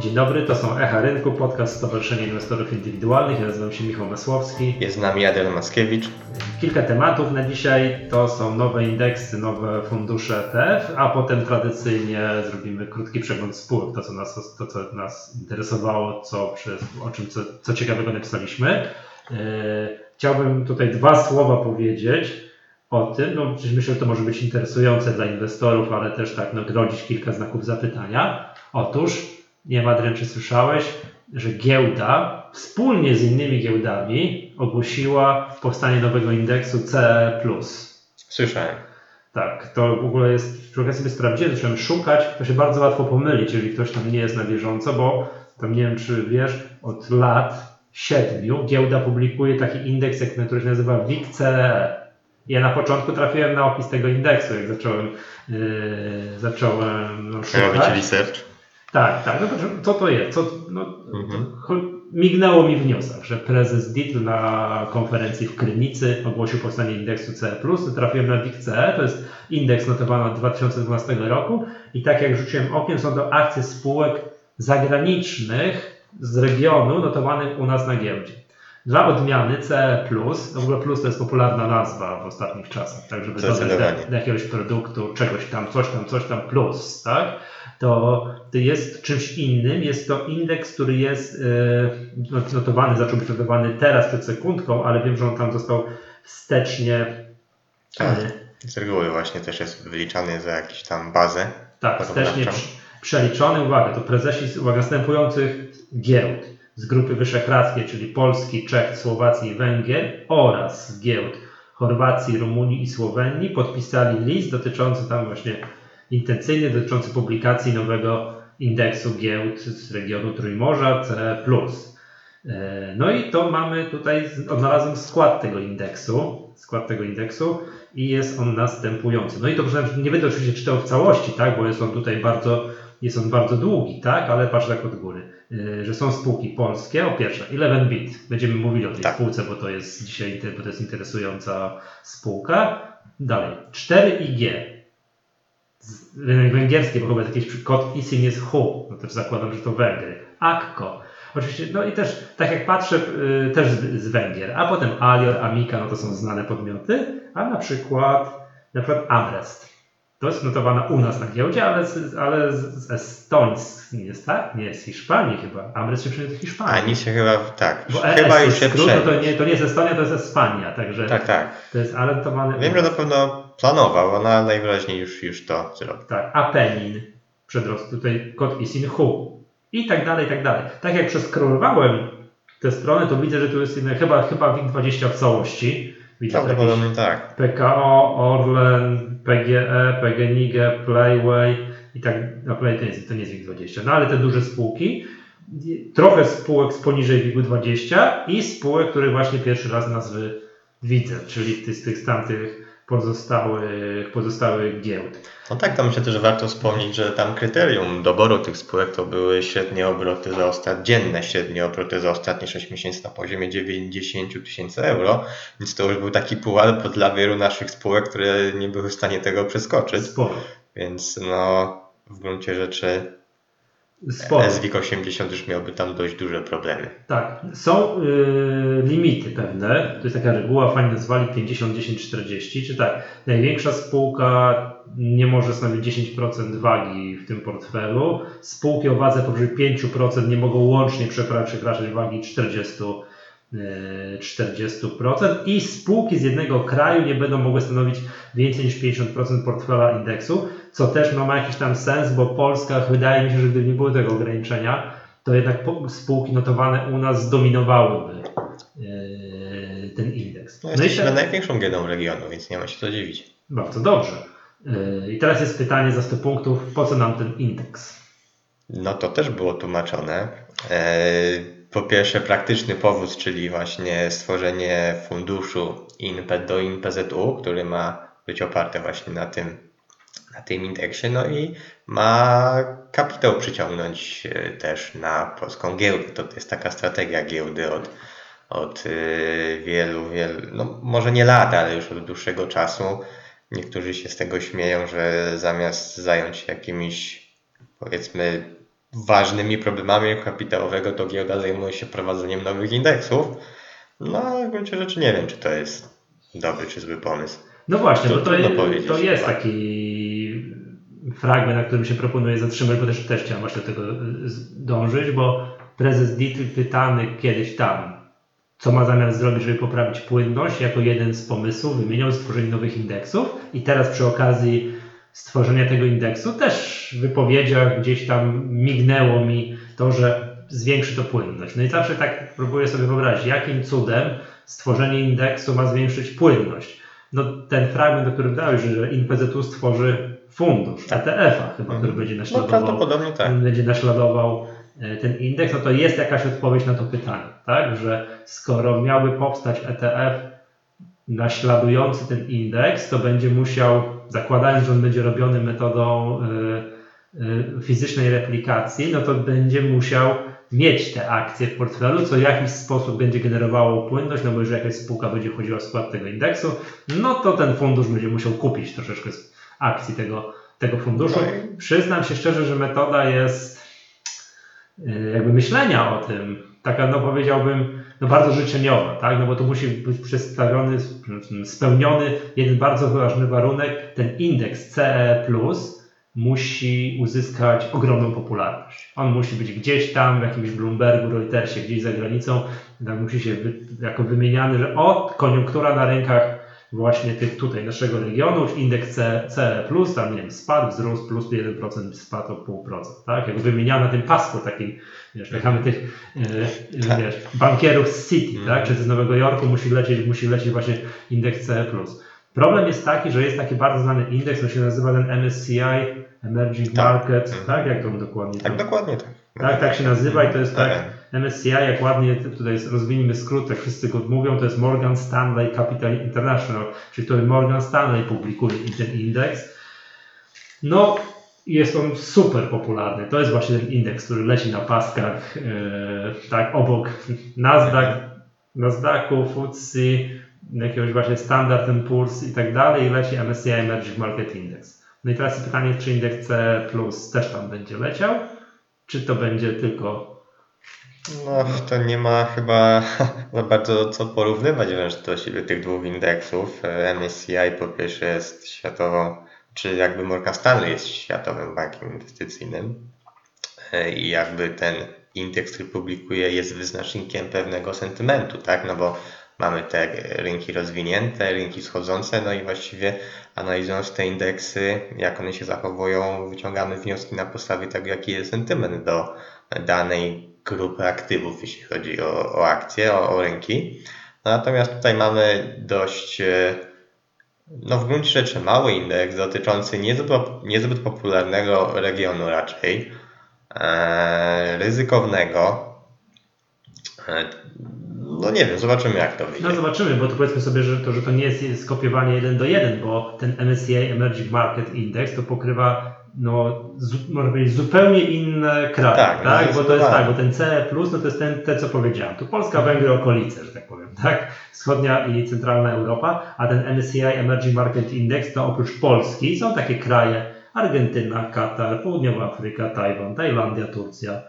Dzień dobry, to są Echa Rynku, podcast Stowarzyszenia Inwestorów Indywidualnych. Ja nazywam się Michał Masłowski. Jest z nami Adrian Mackiewicz. Kilka tematów na dzisiaj to są nowe indeksy, nowe fundusze ETF, a potem tradycyjnie zrobimy krótki przegląd spółek, to co nas, to, co nas interesowało, co, o czym co, co ciekawego napisaliśmy. E, chciałbym tutaj dwa słowa powiedzieć o tym. No, myślę, że to może być interesujące dla inwestorów, ale też tak no, rodzić kilka znaków zapytania. Otóż nie wiem Adrian, czy słyszałeś, że giełda wspólnie z innymi giełdami ogłosiła powstanie nowego indeksu CE+. Słyszałem. Tak, to w ogóle jest, trochę sobie sprawdziłem, zacząłem szukać, to się bardzo łatwo pomylić, jeżeli ktoś tam nie jest na bieżąco, bo tam nie wiem, czy wiesz, od lat siedmiu giełda publikuje taki indeks, jak, który się nazywa WIG-CE. Ja na początku trafiłem na opis tego indeksu, jak zacząłem, yy, zacząłem no, szukać. Robić research. Tak, tak. No co to jest? Co, no, mhm. Mignęło mi w newsach, że prezes DITL na konferencji w Krynicy ogłosił powstanie indeksu CE+. Trafiłem na WIG-CE, to jest indeks notowany od 2012 roku i tak jak rzuciłem okiem, są to akcje spółek zagranicznych z regionu notowanych u nas na giełdzie. Dla odmiany CE+, no w ogóle plus to jest popularna nazwa w ostatnich czasach, tak, żeby dodać do, do jakiegoś produktu czegoś tam, coś tam, coś tam plus, tak? To, jest czymś innym. Jest to indeks, który jest e, notowany, zaczął być notowany teraz przed sekundką, ale wiem, że on tam został wstecznie. Tak, z reguły właśnie też jest wyliczany za jakąś tam bazę. Tak, wstecznie przeliczony. Uwaga, to prezesi uwaga, następujących giełd z grupy wyszehradzkiej, czyli Polski, Czech, Słowacji i Węgier oraz giełd Chorwacji, Rumunii i Słowenii podpisali list dotyczący tam właśnie intencyjny dotyczący publikacji nowego indeksu giełd z regionu Trójmorza C+. E, no i to mamy tutaj, odnalazłem skład tego indeksu, skład tego indeksu i jest on następujący. No i to nie będę oczywiście czytał w całości, tak, bo jest on tutaj bardzo, jest on bardzo długi, tak, ale patrz tak od góry, e, że są spółki polskie. O pierwsze, 11bit, będziemy mówili o tej tak. spółce, bo to jest dzisiaj, bo to jest interesująca spółka. Dalej, 4IG, rynek węgierski, bo chyba jest jakiś kod ISIN jest HU, no też zakładam, że to Węgry. AKKO. Oczywiście, no i też, tak jak patrzę, yy, też z, z, Węgier, a potem Alior, Amika, no to są znane podmioty, a na przykład, na przykład Amrest. To jest notowana u nas na giełdzie, ale z, ale z Estońsk nie jest, tak? Nie jest Hiszpanii chyba. Amrest się przeniósł do Hiszpanii. Ani się chyba, tak. Bo chyba już się skrót, no to, nie, to nie jest Estonia, to jest Estonia, także tak, tak. to jest ale notowane Wiem, że na pewno planował, ona najwyraźniej już, już to zrobi. Tak, Apenin, przedrost tutaj kod ISIN HU i tak dalej, i tak dalej. Tak jak przeskrolowałem tę stronę, to widzę, że tu jest chyba, chyba WIG20 w całości. Widzę Prawdopodobnie tak. PKO, Orlen, PGE, PGNiG, Playway i tak, no Play to, jest, to nie jest WIG20, no ale te duże spółki, trochę spółek z poniżej WIG-20 i spółek, które właśnie pierwszy raz nazwy widzę, czyli z tych tamtych pozostałych, pozostałych giełd. No tak, to myślę też, warto wspomnieć, że tam kryterium doboru tych spółek to były średnie obroty za ostat... dzienne średnie obroty za ostatnie 6 miesięcy na poziomie 90 tysięcy euro, więc to już był taki pułap dla wielu naszych spółek, które nie były w stanie tego przeskoczyć. Sporo. Więc no w gruncie rzeczy Sporo. SWIG 80 już miałby tam dość duże problemy. Tak, są y, limity pewne, to jest taka reguła, fajnie nazwali 50, 10, 40, czy tak, największa spółka nie może stanowić 10% wagi w tym portfelu, spółki o wadze powyżej 5% nie mogą łącznie przekraczać wagi 40 40% i spółki z jednego kraju nie będą mogły stanowić więcej niż 50% portfela indeksu, co też no, ma jakiś tam sens, bo Polska, wydaje mi się, że gdyby nie było tego ograniczenia, to jednak spółki notowane u nas zdominowałyby yy, ten indeks. No, no jesteśmy największą giełdą regionu, więc nie ma się co dziwić. Bardzo dobrze. Yy, I teraz jest pytanie za 100 punktów, po co nam ten indeks? No to też było tłumaczone. Yy po pierwsze praktyczny powód, czyli właśnie stworzenie funduszu INPE do INPZU, który ma być oparty właśnie na tym, na tym indeksie, no i ma kapitał przyciągnąć e, też na polską giełdę. To jest taka strategia giełdy od, od e, wielu, wielu, no może nie lat, ale już od dłuższego czasu. Niektórzy się z tego śmieją, że zamiast zająć się jakimiś powiedzmy ważnymi problemami kapitałowego to giełda zajmuje się prowadzeniem nowych indeksów. No, w gruncie rzeczy nie wiem, czy to jest dobry czy zły pomysł. No właśnie, To to, to jest taki fragment, na którym się proponuje zatrzymać, bo też, też chciałem właśnie do tego y, dążyć, bo prezes Dietl pytany kiedyś tam, co ma zamiar zrobić, żeby poprawić płynność, jako jeden z pomysłów wymieniał stworzenie nowych indeksów i teraz przy okazji stworzenia tego indeksu też w wypowiedziach gdzieś tam mignęło mi to, że zwiększy to płynność. No i zawsze tak próbuję sobie wyobrazić, jakim cudem stworzenie indeksu ma zwiększyć płynność. No ten fragment, o którym dałeś, że INPZU stworzy fundusz ETF-a chyba, który będzie No naśladował prawdopodobnie tak. będzie naśladował e, ten indeks, no to jest jakaś odpowiedź na to pytanie, tak? Że skoro miałby powstać ETF naśladujący ten indeks, to będzie musiał, zakładając, że on będzie robiony metodą y, y, fizycznej replikacji, no to będzie musiał mieć te akcje w portfelu, co w jakiś sposób będzie generowało płynność, no bo jeżeli jakaś spółka będzie wchodziła w skład tego indeksu, no to ten fundusz będzie musiał kupić troszeczkę akcji tego, tego funduszu. Przyznam się szczerze, że metoda jest y, jakby myślenia o tym, taka no powiedziałbym, no bardzo życzeniowa, tak? No bo tu musi być przedstawiony, spełniony jeden bardzo ważny warunek, ten indeks CE+, musi uzyskać ogromną popularność. On musi być gdzieś tam w jakimś Bloombergu, Reutersie, gdzieś za granicą, tak musi się wy, jako wymieniany, że o, koniunktura na rynkach właśnie tych tutaj naszego regionu, indeks C, CE+, tam nie wiem, spadł, wzrósł plus 1%, spadł o 0,5%, tak? Jak wymieniana tym pasku takiej, wiesz, tak mamy tych e, Tak. wiesz, bankierów z City, Mhm. tak? Czy z Nowego Jorku musi lecieć, musi lecieć właśnie indeks CE+. Problem jest taki, że jest taki bardzo znany indeks, on się nazywa ten MSCI Emerging Tak. Market, Mhm. tak? Jak to on dokładnie Tak, tam- dokładnie tak. tak, tak się nazywa i to jest tak. MSCI, jak ładnie tutaj rozwiniemy skrót, jak wszyscy go mówią, to jest Morgan Stanley Capital International, czyli to Morgan Stanley publikuje ten indeks. No, jest on super popularny. To jest właśnie ten indeks, który leci na paskach, e, tak, obok Nasdaq, Nasdaqu, FTSE, jakiegoś właśnie Standard Poor's i tak dalej, leci MSCI Emerging Market Index. No i teraz pytanie, czy indeks C plus też tam będzie leciał, czy to będzie tylko No, to nie ma chyba za bardzo co porównywać wręcz do siebie tych dwóch indeksów. E, MSCI po pierwsze jest światową, czy jakby Morgan Stanley jest światowym bankiem inwestycyjnym E, i jakby ten indeks, który publikuje jest wyznacznikiem pewnego sentymentu, tak? No bo mamy te rynki rozwinięte, rynki schodzące, no i właściwie analizując te indeksy, jak one się zachowują, wyciągamy wnioski na podstawie tego, jaki jest sentyment do danej grupy aktywów, jeśli chodzi o, o akcje, o, o rynki. Natomiast tutaj mamy dość, e, no w gruncie rzeczy mały indeks dotyczący niezbyt, niezbyt popularnego regionu raczej, e, ryzykownego. E, no nie wiem, zobaczymy jak to wyjdzie. No zobaczymy, bo to powiedzmy sobie, że to, że to nie jest skopiowanie 1 do 1, bo ten MSCI Emerging Market Index to pokrywa no, można powiedzieć zupełnie inne kraje, Tak, tak? Bo to jest tak, bo ten CE+, no to jest ten, te co powiedziałem, tu Polska, Węgry, okolice, że tak powiem, tak? Wschodnia i centralna Europa, a ten MSCI Emerging Market Index to oprócz Polski są takie kraje Argentyna, Katar, Południowa Afryka, Tajwan, Tajlandia, Turcja,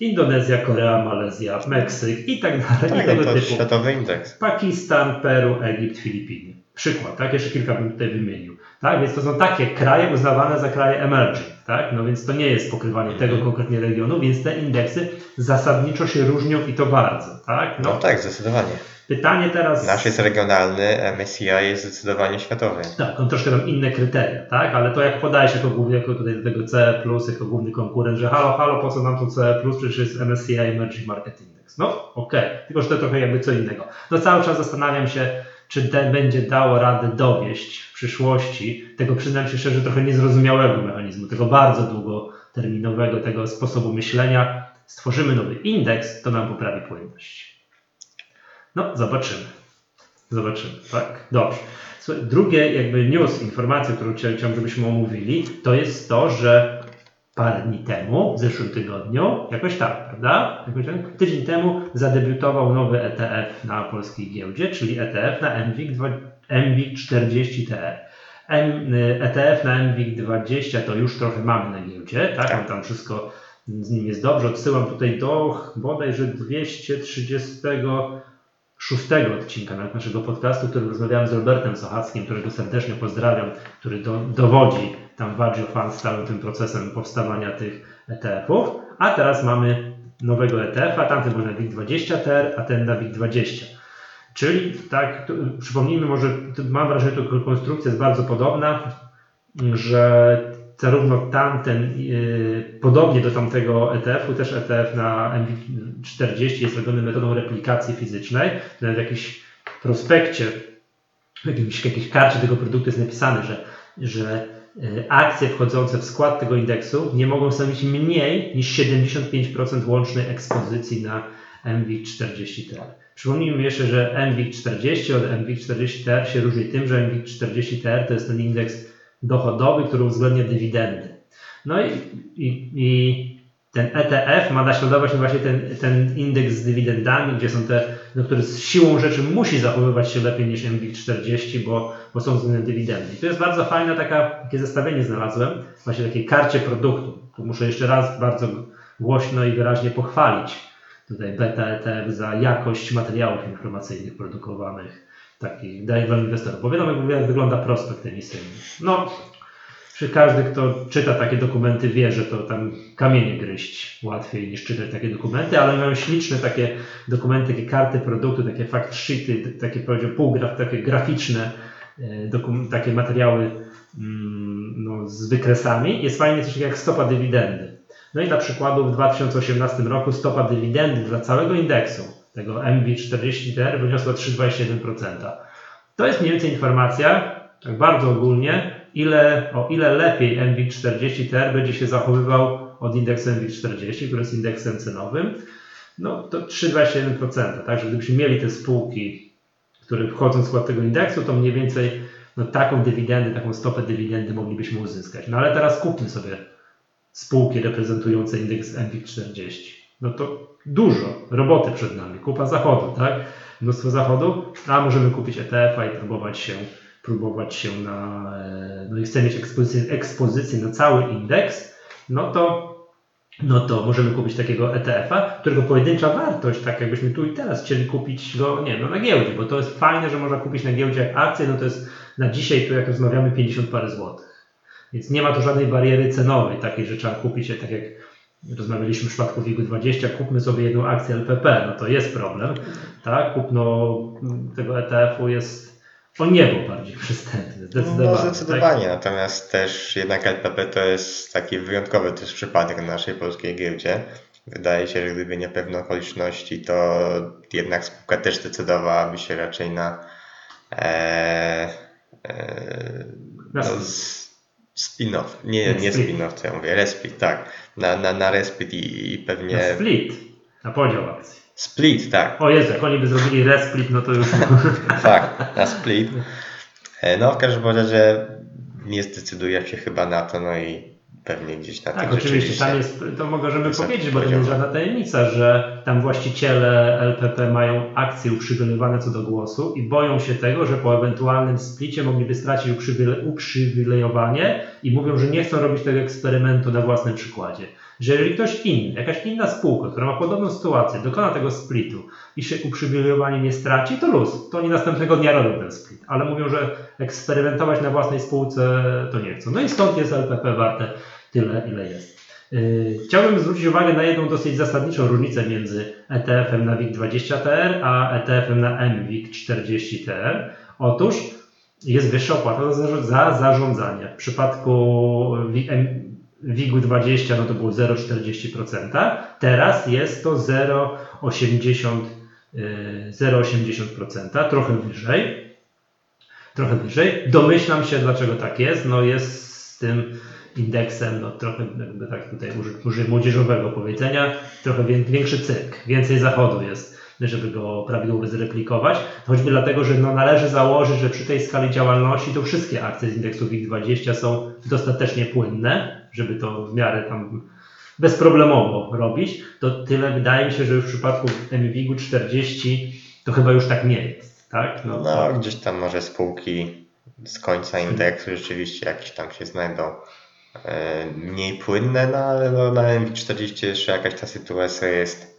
Indonezja, Korea, Malezja, Meksyk i tak dalej, Tak, i tego to typu. światowy indeks. Pakistan, Peru, Egipt, Filipiny. Przykład, tak? Jeszcze kilka bym tutaj wymienił. Tak? Więc to są takie kraje uznawane za kraje emerging, tak? No więc to nie jest pokrywanie Mhm. tego konkretnie regionu, więc te indeksy zasadniczo się różnią i to bardzo, tak? No No, tak, zdecydowanie. pytanie teraz... Nasz jest regionalny, MSCI jest zdecydowanie światowy. Tak, on troszkę tam inne kryteria, tak? Ale to jak podajesz jako, główny, jako tutaj do tego CE+, jako główny konkurent, że halo, halo, po co nam to CE+, przecież jest MSCI Emerging Market Index. No, okej, tylko że to trochę jakby co innego. No cały czas zastanawiam się, czy ten będzie dało radę dowieść w przyszłości tego, przyznam się szczerze, trochę niezrozumiałego mechanizmu, tego bardzo długoterminowego, tego sposobu myślenia. Stworzymy nowy indeks, to nam poprawi płynność. No, zobaczymy. Zobaczymy, tak? Dobrze. Słuchaj, drugie jakby news, informacja, którą chcia- chciałbym, żebyśmy omówili, to jest to, że parę dni temu, w zeszłym tygodniu, jakoś tak, prawda? Jakoś tak, tydzień temu zadebiutował nowy ETF na polskiej giełdzie, czyli ETF na MWIG, dwa- MWIG 40TE. M, y, ETF na MWIG 20 to już trochę mamy na giełdzie, tak? On tam wszystko z nim jest dobrze. Odsyłam tutaj do bodajże 236 odcinka naszego podcastu, w którym rozmawiałem z Robertem Sochackim, którego serdecznie pozdrawiam, który do, dowodzi tam w Agio Fund całym tym procesem powstawania tych ETF-ów. A teraz mamy nowego ETF-a, tamten był na WIG20TR, a ten na WIG20. Czyli tak, tu, przypomnijmy może, mam wrażenie, że to konstrukcja jest bardzo podobna, że zarówno tamten, yy, podobnie do tamtego ETF-u, też ETF na MV40 jest robiony metodą replikacji fizycznej. Nawet w jakimś prospekcie, w jakimś, jakiejś karcie tego produktu jest napisane, że, że yy, akcje wchodzące w skład tego indeksu nie mogą stanowić mniej niż 75% łącznej ekspozycji na MV40TR. Przypomnijmy jeszcze, że MWIG40 od MWIG40TR się różni tym, że MWIG40TR to jest ten indeks dochodowy, który uwzględnia dywidendy. No i, i, i ten ETF ma naśladować właśnie ten, ten indeks z dywidendami, gdzie są te, no, który z siłą rzeczy musi zachowywać się lepiej niż MWIG40, bo, bo są względne dywidendy. I to jest bardzo fajne taka, takie zestawienie znalazłem, właśnie takiej karcie produktu. Tu muszę jeszcze raz bardzo głośno i wyraźnie pochwalić tutaj beta ETF za jakość materiałów informacyjnych produkowanych takich daje dla inwestorów. Bo wiadomo, jak wygląda prospekt emisyjny. No, czy każdy, kto czyta takie dokumenty, wie, że to tam kamienie gryźć łatwiej niż czytać takie dokumenty, ale mają śliczne takie dokumenty, takie karty produktu, takie fact sheety, takie powiedział półgraf, takie graficzne, takie materiały mm, no, z wykresami. Jest fajnie coś takiego jak stopa dywidendy. No i dla przykładu w 2018 roku stopa dywidendy dla całego indeksu, tego MB40TR, wyniosła 3,21%. To jest mniej więcej informacja, tak bardzo ogólnie, ile, o ile lepiej MB40TR będzie się zachowywał od indeksu MB40, który jest indeksem cenowym. No to 3,21%. Także gdybyśmy mieli te spółki, które wchodzą w skład tego indeksu, to mniej więcej no, taką dywidendę, taką stopę dywidendy moglibyśmy uzyskać. No ale teraz kupmy sobie spółki reprezentujące indeks MWIG40. No to dużo roboty przed nami, kupa zachodu, tak? Mnóstwo zachodu, a możemy kupić ETF-a i próbować się, próbować się na, no i chcemy mieć ekspozycję, ekspozycję na cały indeks, no to, no to możemy kupić takiego ETF-a, którego pojedyncza wartość, tak jakbyśmy tu i teraz chcieli kupić go, nie no na giełdzie, bo to jest fajne, że można kupić na giełdzie akcję, no to jest na dzisiaj tu jak rozmawiamy 50 parę złotych. Więc nie ma tu żadnej bariery cenowej, takiej, że trzeba kupić je tak jak rozmawialiśmy w przypadku WIG-20, kupmy sobie jedną akcję LPP, no to jest problem, tak? Kupno tego ETF-u jest o niebo bardziej przystępny, zdecydowanie. No zdecydowanie, tak? natomiast też jednak LPP to jest taki wyjątkowy też przypadek na naszej polskiej giełdzie. Wydaje się, że gdyby nie pewne okoliczności, to jednak spółka też decydowałaby się raczej na e, e, no, Spin-off. Nie, nie spin-off, co ja mówię. Resplit, tak. Na, na, na Resplit i, i pewnie... Na split. Na podział akcji. Split, tak. O Jezu, jak oni by zrobili resplit, no to już... tak, na split. No w każdym razie nie zdecyduje się chyba na to, no i pewnie gdzieś na Tak, oczywiście, tam jest, to możemy powiedzieć, bo to nie jest żadna tajemnica, że tam właściciele LPP mają akcje uprzywilejowane co do głosu i boją się tego, że po ewentualnym splicie mogliby stracić uprzywilejowanie i mówią, że nie chcą robić tego eksperymentu na własnym przykładzie. Że jeżeli ktoś inny, jakaś inna spółka, która ma podobną sytuację, dokona tego splitu i się uprzywilejowanie nie straci, to luz. To oni następnego dnia robią ten split. Ale mówią, że eksperymentować na własnej spółce to nie chcą. No i stąd jest LPP warte tyle, ile jest. Yy, chciałbym zwrócić uwagę na jedną dosyć zasadniczą różnicę między ETF-em na WIG20TR a ETF-em na MWIG40TR. Otóż jest wyższa opłata za zarządzanie. W przypadku WIG-u 20 no to było 0,40%, teraz jest to 0,80%, 0,80%, trochę wyżej. Trochę wyżej. Domyślam się, dlaczego tak jest. No jest z tym indeksem, no trochę jakby tak tutaj użyję młodzieżowego powiedzenia, trochę większy cyrk, więcej zachodu jest, żeby go prawidłowo zreplikować, choćby dlatego, że no należy założyć, że przy tej skali działalności to wszystkie akcje z indeksu WIG20 są dostatecznie płynne, żeby to w miarę tam bezproblemowo robić, to tyle wydaje mi się, że w przypadku MWIG-u 40 to chyba już tak nie jest, tak? No, no gdzieś tam może spółki z końca indeksu rzeczywiście jakieś tam się znajdą mniej płynne, no ale no, na MV40 jeszcze jakaś ta sytuacja jest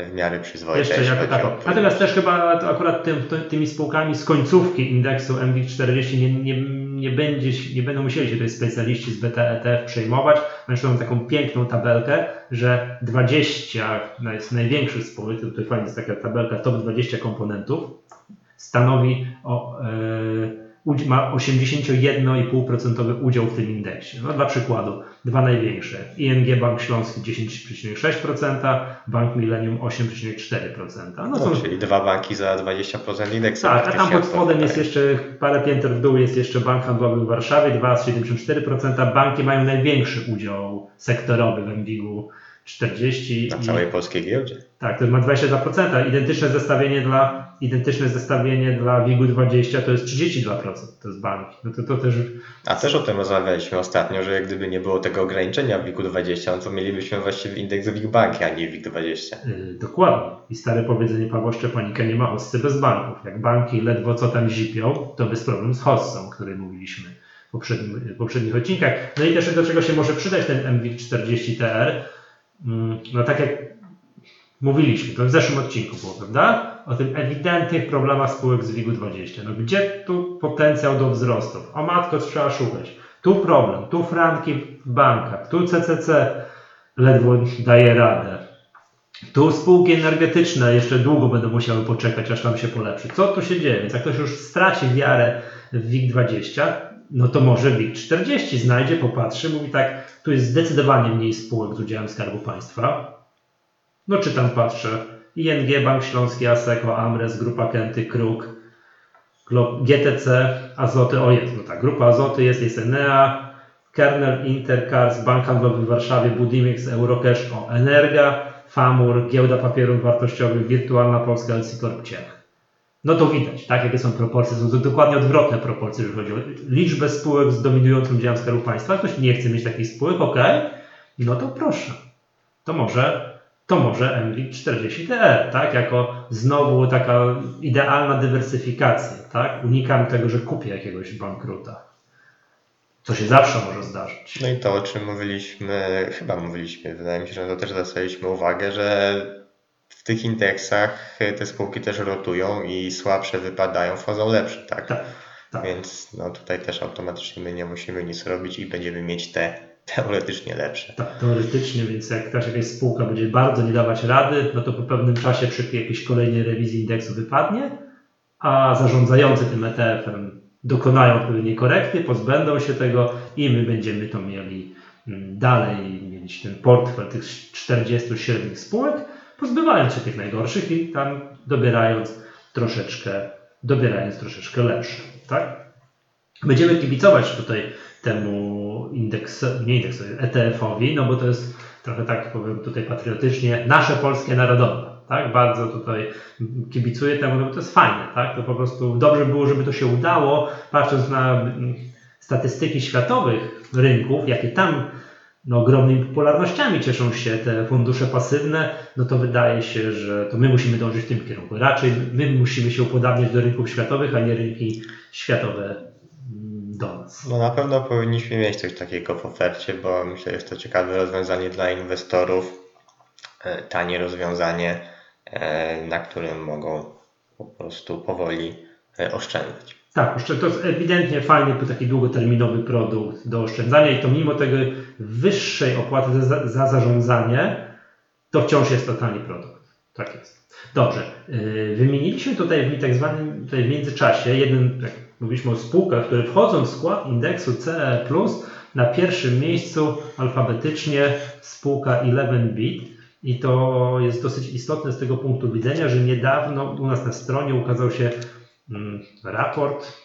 w miarę przyzwoita. Jeszcze jako tako. Natomiast też chyba to akurat tym, tymi spółkami z końcówki indeksu MWIG40 nie, nie, nie, będzie, nie będą musieli się tutaj specjaliści z BTETF przejmować. Zresztą mam taką piękną tabelkę, że 20 naj- największych spółek, tutaj fajnie jest taka tabelka top 20 komponentów, stanowi o, e, udź- ma 81,5% udział w tym indeksie. No dla przykładu, dwa największe. ING Bank Śląski 10,6%, Bank Millennium 8,4%. No No, są, czyli dwa banki za 20% indeksu. tak, a tam pod spodem jest jeszcze parę pięter w dół jest jeszcze Bank Handlowy w Warszawie 2,74%. Banki mają największy udział sektorowy w MWIG-u 40 Na i- całej polskiej giełdzie. tak, to ma 22%. Identyczne zestawienie dla, identyczne zestawienie dla WIG-u 20 to jest 32%. To jest banki. No to, to też A też o tym rozmawialiśmy ostatnio, że jak gdyby nie było tego ograniczenia w WIG-u 20, no to mielibyśmy właściwie indeks WIG banki, a nie WIG 20. Yy, dokładnie. I stare powiedzenie Pawła Szczepanika nie ma hossy bez banków. Jak banki ledwo co tam zipią, to bez problem z hossą, o której mówiliśmy w poprzednim, poprzednich odcinkach. No i też do czego się może przydać ten MWIG 40TR. Mm, No tak jak mówiliśmy, to w zeszłym odcinku było, prawda? O tym ewidentnych problemach spółek z WIG-u 20. No gdzie tu potencjał do wzrostów? O matko, trzeba szukać. Tu problem, tu franki w bankach, tu CCC ledwo daje radę. Tu spółki energetyczne jeszcze długo będą musiały poczekać, aż tam się polepszy. Co tu się dzieje? Więc jak ktoś już straci wiarę w WIG20, no to może WIG40 znajdzie, popatrzy, mówi tak, tu jest zdecydowanie mniej spółek z udziałem Skarbu Państwa. No czy tam patrzę, ING, Bank Śląski, ASECO, Amres, Grupa Kenty, Kruk, GTC, Azoty, o jest, no tak, Grupa Azoty jest, jest Enea, Kernel, Intercars, Bank Handlowy w Warszawie, Budimix, Eurocash, o Energa, Famur, Giełda Papierów Wartościowych, Wirtualna Polska, LC Corp Ciech. No to widać, tak, jakie są proporcje, są dokładnie odwrotne proporcje, jeżeli chodzi o liczbę spółek z dominującym udziałem Skarbu Państwa. Ktoś nie chce mieć takich spółek, ok, no to proszę. To może, to może MWIG40TR, tak, jako znowu taka idealna dywersyfikacja, tak, unikam tego, że kupię jakiegoś bankruta. Co się zawsze może zdarzyć. No i to, o czym mówiliśmy, chyba mówiliśmy, wydaje mi się, że to też zwracaliśmy uwagę, że w tych indeksach te spółki też rotują i słabsze wypadają, wchodzą lepsze, tak? Tak, tak. Więc no tutaj też automatycznie my nie musimy nic robić i będziemy mieć te teoretycznie lepsze. Tak, teoretycznie, więc jak też jakaś spółka będzie bardzo nie dawać rady, no to po pewnym czasie przy jakiejś kolejnej rewizji indeksu wypadnie, a zarządzający tym ETF-em dokonają odpowiedniej korekty, pozbędą się tego i my będziemy to mieli mm, dalej, mieć ten portfel tych 40 średnich spółek, pozbywając się tych najgorszych i tam dobierając troszeczkę, dobierając troszeczkę lepsze, tak? Będziemy kibicować tutaj temu indeks, nie indeksowi, ETF-owi, no bo to jest trochę tak powiem tutaj patriotycznie, nasze polskie narodowe. Tak? Bardzo tutaj kibicuję temu, no bo to jest fajne. Tak? To po prostu dobrze było, żeby to się udało, patrząc na statystyki światowych rynków, jakie tam no, ogromnymi popularnościami cieszą się te fundusze pasywne, no to wydaje się, że to my musimy dążyć w tym kierunku. Raczej my musimy się upodabniać do rynków światowych, a nie rynki światowe mm, do nas. No na pewno powinniśmy mieć coś takiego w ofercie, bo myślę, że jest to ciekawe rozwiązanie dla inwestorów, e, tanie rozwiązanie, e, na którym mogą po prostu powoli e, oszczędzać. Tak, to jest ewidentnie fajny taki długoterminowy produkt do oszczędzania i to mimo tego wyższej opłaty za, za zarządzanie, to wciąż jest to tani produkt. Tak jest. Dobrze. Yy, Wymieniliśmy tutaj w tak zwanym tutaj w międzyczasie jeden, jak mówiliśmy o spółkach, które wchodzą w skład indeksu CE+, na pierwszym miejscu alfabetycznie spółka 11bit. I to jest dosyć istotne z tego punktu widzenia, że niedawno u nas na stronie ukazał się raport,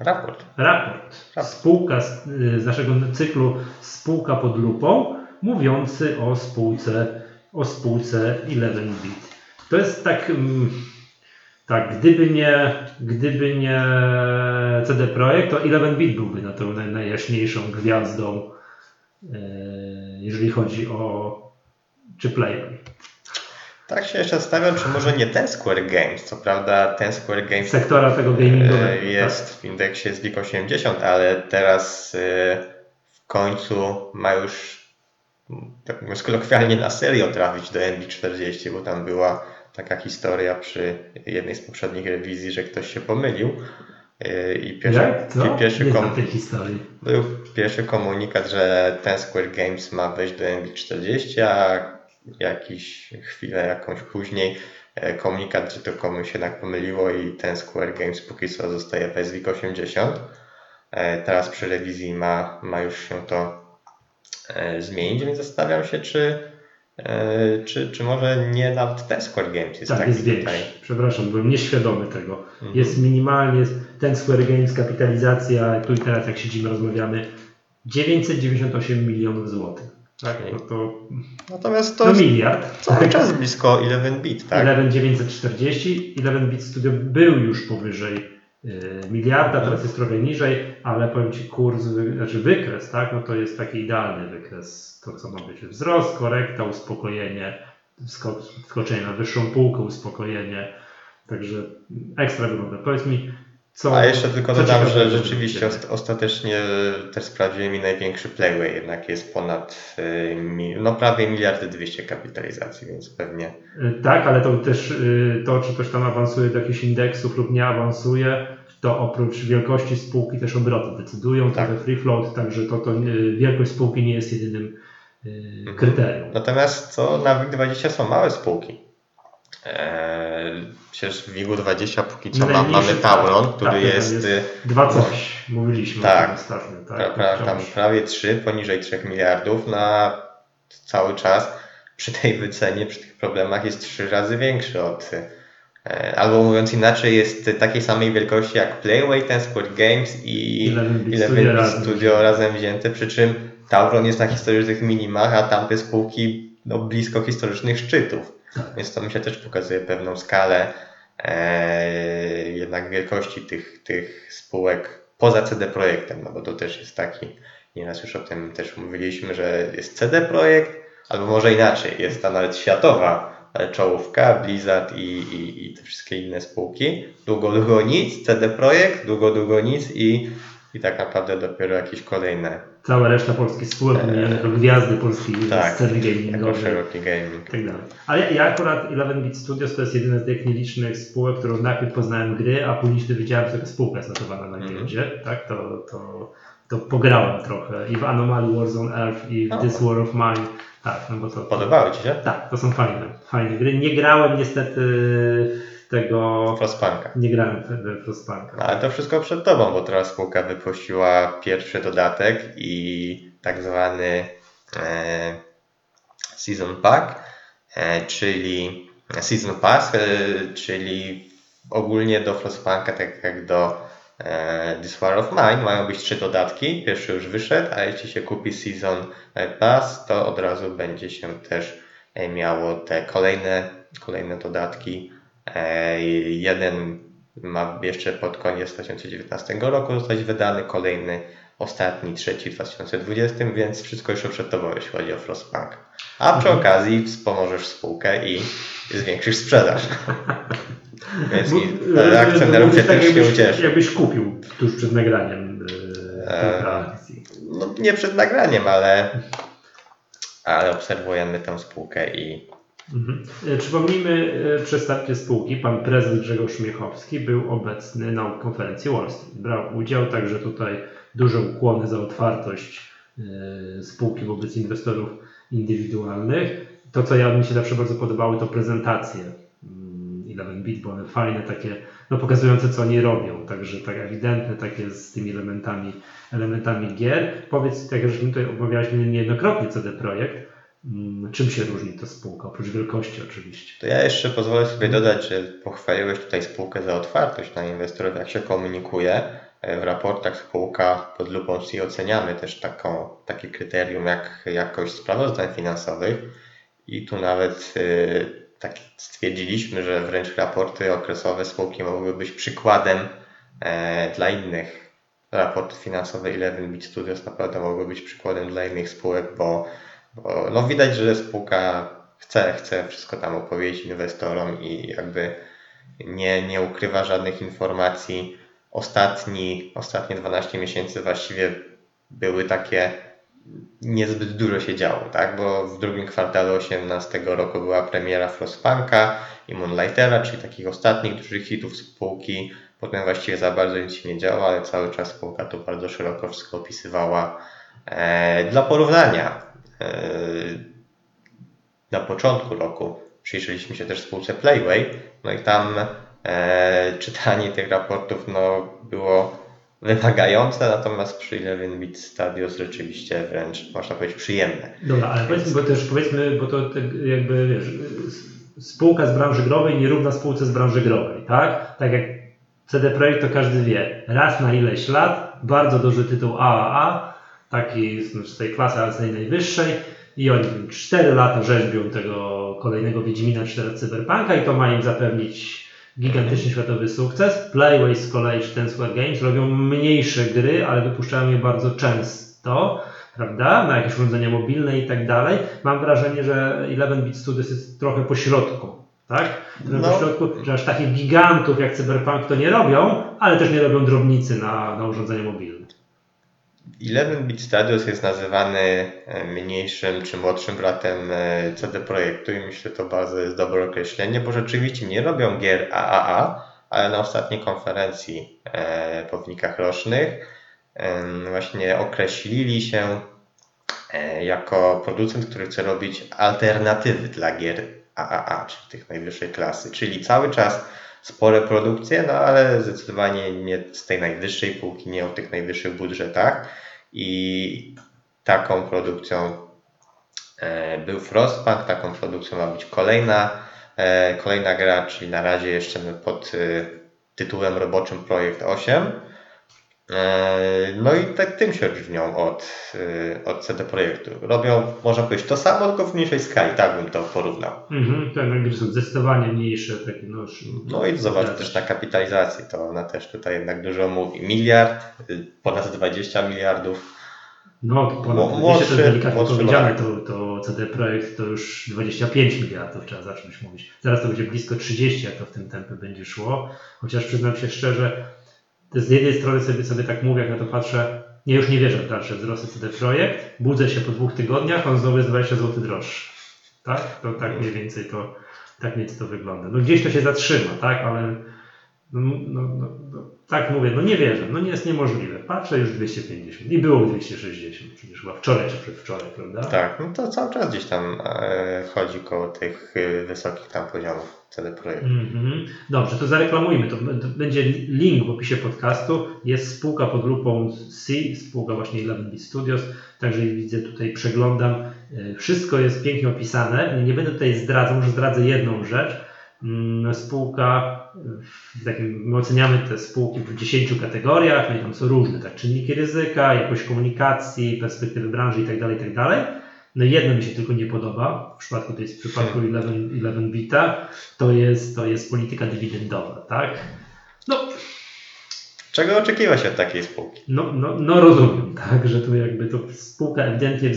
Raport. raport, Raport. spółka z, y, z naszego cyklu Spółka pod lupą, mówiący o spółce, o spółce 11bit. To jest tak, mm, tak gdyby nie, gdyby nie CD Projekt, to 11bit byłby na tą naj, najjaśniejszą gwiazdą, y, jeżeli chodzi o czy Playboy. Tak się jeszcze zastanawiam, czy może nie ten Square Games. Co prawda ten Square Games Sektora tego gamingowego. e, jest w indeksie z WIG 80, ale teraz e, końcu ma już, tak mówiąc kolokwialnie, na serio trafić do NB40, bo tam była taka historia przy jednej z poprzednich rewizji, że ktoś się pomylił. Yy, I pierwszy, Jak? Co? pierwszy, kom, był pierwszy komunikat, że ten Square Games ma wejść do NB40, a jakiś chwilę jakąś później e, komunikat, że to komuś jednak pomyliło i ten Square Games póki co zostaje w SWIC 80. E, Teraz przy rewizji ma, ma już się to e, zmienić, więc zastanawiam się, czy, e, czy, czy może nie nawet ten Square Games jest Tak, taki jest tutaj. większy. Przepraszam, byłem nieświadomy tego. Mhm. Jest minimalnie, ten Square Games kapitalizacja, tu i teraz jak siedzimy, rozmawiamy, 998 milionów złotych. Tak, Okej. no to Natomiast to to jest miliard. cały czas blisko 11 bit, tak? 11940, 11 Bit Studio był już powyżej y, miliarda, teraz jest trochę niżej, ale powiem Ci kurs, znaczy wykres, tak, no to jest taki idealny wykres, to co ma być wzrost, korekta, uspokojenie, wskoczenie na wyższą półkę, uspokojenie, także ekstra wygląda. Powiedz mi, co... A jeszcze tylko dodam, że rzeczywiście ostatecznie też sprawdziłem i największy Playway jednak jest ponad mi- no prawie miliardy 200 kapitalizacji, więc pewnie Y, Tak, ale to też to, czy coś tam awansuje do jakichś indeksów lub nie awansuje, to oprócz wielkości spółki też obroty decydują, Tak. free float, także to, to wielkość spółki nie jest jedynym y, kryterium. Natomiast co na WIG20 są małe spółki. Eee, przecież w WIG20 póki co ma, mamy Tauron, tak, który tak, jest, jest y, Dwa coś, mówiliśmy Tak. ostatnio. Tak, pra, tam prawie 3, poniżej 3 miliardów na cały czas przy tej wycenie, przy tych problemach jest 3 razy większy od e, albo mówiąc inaczej jest takiej samej wielkości jak Playway, ten Square Games i 11 Bit 11 Studio Bit razem. Studio razem wzięte, przy czym Tauron jest na historycznych minimach, a tamte spółki no, blisko historycznych szczytów. Tak. Więc to mi się też pokazuje pewną skalę e, jednak wielkości tych, tych spółek poza CD Projektem, no bo to też jest taki, nieraz już o tym też mówiliśmy, że jest CD Projekt, albo może inaczej, jest ta nawet światowa e, czołówka, Blizzard i, i, i te wszystkie inne spółki. Długo, długo nic, CD Projekt, długo, długo nic i, i tak naprawdę dopiero jakieś kolejne, Cała reszta polskich spółek, wymienione jako gwiazdy polskiej tak, sceny gamingowej. szeroki gaming. tak dalej. Ale ja akurat 11 Bit Studios to jest jeden z tych nielicznych spółek, którą najpierw poznałem gry, a później gdy wiedziałem, że spółka jest notowana na Mhm. giełdzie, tak, to, to, to pograłem trochę i w Anomaly Wars on Earth i w O. This War of Mine, tak, no bo to, Podobały Ci się? tak, to są fajne, fajne gry. Nie grałem niestety tego, Frostpunka. nie grałem w Frostpunka. No, ale to wszystko przed tobą, bo teraz spółka wypuściła pierwszy dodatek i tak zwany e, Season Pack, e, czyli Season Pass, e, czyli ogólnie do Frostpunka, tak jak do e, This War of Mine, mają być trzy dodatki. Pierwszy już wyszedł, a jeśli się kupi Season Pass, to od razu będzie się też e, miało te kolejne, kolejne dodatki. E, Jeden ma jeszcze pod koniec 2019 roku zostać wydany, kolejny, ostatni, trzeci w 2020, więc wszystko już przed Tobą, jeśli chodzi o Frostpunk. A przy Mhm. okazji wspomożesz spółkę i zwiększysz sprzedaż. Więc Bo- i- e, akcjonariusz się mówisz tak, też się jakbyś, ucieszy. jakbyś kupił tuż przed nagraniem e, E. No, nie przed nagraniem, ale, ale obserwujemy tę spółkę i Mhm. E, Przypomnijmy e, przedstawiciel spółki, pan prezes Grzegorz Miechowski był obecny na konferencji Wall Street. Brał udział, także tutaj duże ukłony za otwartość e, spółki wobec inwestorów indywidualnych. To, co ja mi się zawsze bardzo podobały, to prezentacje mm, 11 bit, bo one fajne, takie, no pokazujące, co oni robią. Także tak ewidentne, takie z tymi elementami, elementami gier. Powiedz, tak jak żeśmy tutaj omawialiśmy niejednokrotnie CD Projekt, Czym się różni ta spółka, oprócz wielkości oczywiście? To ja jeszcze pozwolę sobie dodać, że pochwaliłeś tutaj spółkę za otwartość na inwestorów, jak się komunikuje. W raportach spółka pod lupą C oceniamy też taką, takie kryterium jak jakość sprawozdań finansowych i tu nawet y, tak stwierdziliśmy, że wręcz raporty okresowe spółki mogłyby być przykładem e, dla innych. Raporty finansowe 11 Bit Studios naprawdę mogły być przykładem dla innych spółek, bo bo no widać, że spółka chce, chce wszystko tam opowiedzieć inwestorom i jakby nie, nie ukrywa żadnych informacji. Ostatni, ostatnie 12 miesięcy właściwie były takie niezbyt dużo się działo, tak? Bo w drugim kwartale 2018 roku była premiera Frostpunka i Moonlightera, czyli takich ostatnich dużych hitów spółki. Potem właściwie za bardzo nic się nie działo, ale cały czas spółka to bardzo szeroko wszystko opisywała. E, dla porównania, na początku roku przyjrzeliśmy się też spółce Playway, no i tam e, czytanie tych raportów no, było wymagające, natomiast przy Eleven Beat Studios rzeczywiście wręcz można powiedzieć przyjemne. Dobra, ale powiedzmy, bo też powiedzmy, bo to tak jakby wiesz, spółka z branży growej nierówna spółce z branży growej, tak? Tak jak CD Projekt to każdy wie, raz na ileś lat, bardzo duży tytuł AAA, taki z tej klasy, ale z tej najwyższej i oni 4 lata rzeźbią tego kolejnego Wiedźmina 4 Cyberpunka i to ma im zapewnić gigantyczny światowy sukces. Playway z kolei czy Ten Square Games robią mniejsze gry, ale wypuszczają je bardzo często, prawda, na jakieś urządzenia mobilne i tak dalej. Mam wrażenie, że 11-bit Studios jest trochę po środku, tak? No. po środku, że aż takich gigantów jak Cyberpunk to nie robią, ale też nie robią drobnicy na, na urządzenia mobilne. 11-bit Studios jest nazywany e, mniejszym czy młodszym bratem e, CD Projektu i myślę, że to bardzo jest dobre określenie, bo rzeczywiście nie robią gier AAA, ale na ostatniej konferencji e, po wynikach rocznych właśnie określili się jako producent, który chce robić alternatywy dla gier AAA, czyli tych najwyższej klasy, czyli cały czas spore produkcje, no ale zdecydowanie nie z tej najwyższej półki, nie o tych najwyższych budżetach i taką produkcją e, był Frostpunk, taką produkcją ma być kolejna, e, kolejna gra, czyli na razie jeszcze pod e, tytułem roboczym Projekt 8. E, No i tak tym się różnią od, e, od CD Projektu. Robią, można powiedzieć, to samo, tylko w mniejszej skali, tak bym to porównał. Mhm, te gry są zdecydowanie mniejsze, takie no, już- No i zobacz też na kapitalizacji, to ona też tutaj jednak dużo mówi. Miliard, y, ponad 20 miliardów. No, to ponad Mo- 200 to młodszy- jest delikatnie powiedziane, to, to CD Projekt to już 25 miliardów trzeba zacząć mówić. Zaraz to będzie blisko 30, jak to w tym tempie będzie szło. Chociaż przyznam się szczerze, to z jednej strony sobie, sobie tak mówię, jak na to patrzę, ja już nie wierzę w dalsze wzrosty CD Projekt. Budzę się po dwóch tygodniach, on znowu jest 20 zł droższy. Tak? To tak mniej więcej to, tak mniej to wygląda. No gdzieś to się zatrzyma, tak? Ale no, no, no, no, tak mówię, no nie wierzę, no nie jest niemożliwe. Patrzę już 250 i było 260, przecież chyba wczoraj czy przedwczoraj, prawda? Tak, no to cały czas gdzieś tam e, chodzi koło tych y, wysokich tam poziomów CD Projektu. Mhm. Dobrze, to zareklamujmy. To, będzie link w opisie podcastu. Jest spółka pod grupą C, spółka właśnie 11 Studios. Także widzę tutaj, przeglądam. E, Wszystko jest pięknie opisane. Nie będę tutaj zdradzał, może zdradzę jedną rzecz. Mm, Spółka, w takim, my oceniamy te spółki w 10 kategoriach, no i tam są różne, tak, czynniki ryzyka, jakość komunikacji, perspektywy branży itd., itd. No jedno mi się tylko nie podoba, w przypadku tej w przypadku 11, 11 Bita, to jest, to jest polityka dywidendowa, tak? No, Czego oczekiwa się od takiej spółki? no, no, no rozumiem, tak, że tu jakby to spółka ewidentnie,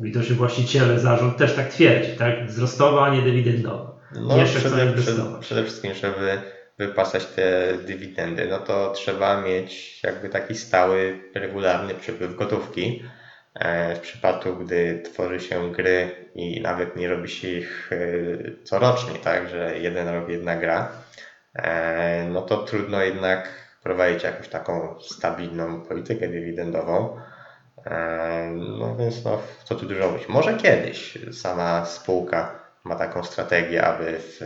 widocznie właściciele, zarząd też tak twierdzi, tak? Wzrostowa, a nie dywidendowa. No Jeszcze przede, inwestować. przede wszystkim, żeby wypłacać te dywidendy, no to trzeba mieć jakby taki stały, regularny przepływ gotówki. E, W przypadku, gdy tworzy się gry i nawet nie robi się ich e, corocznie, tak, że jeden rok jedna gra, e, no to trudno jednak prowadzić jakąś taką stabilną politykę dywidendową. No więc no, co tu dużo mówić. Może kiedyś sama spółka ma taką strategię, aby w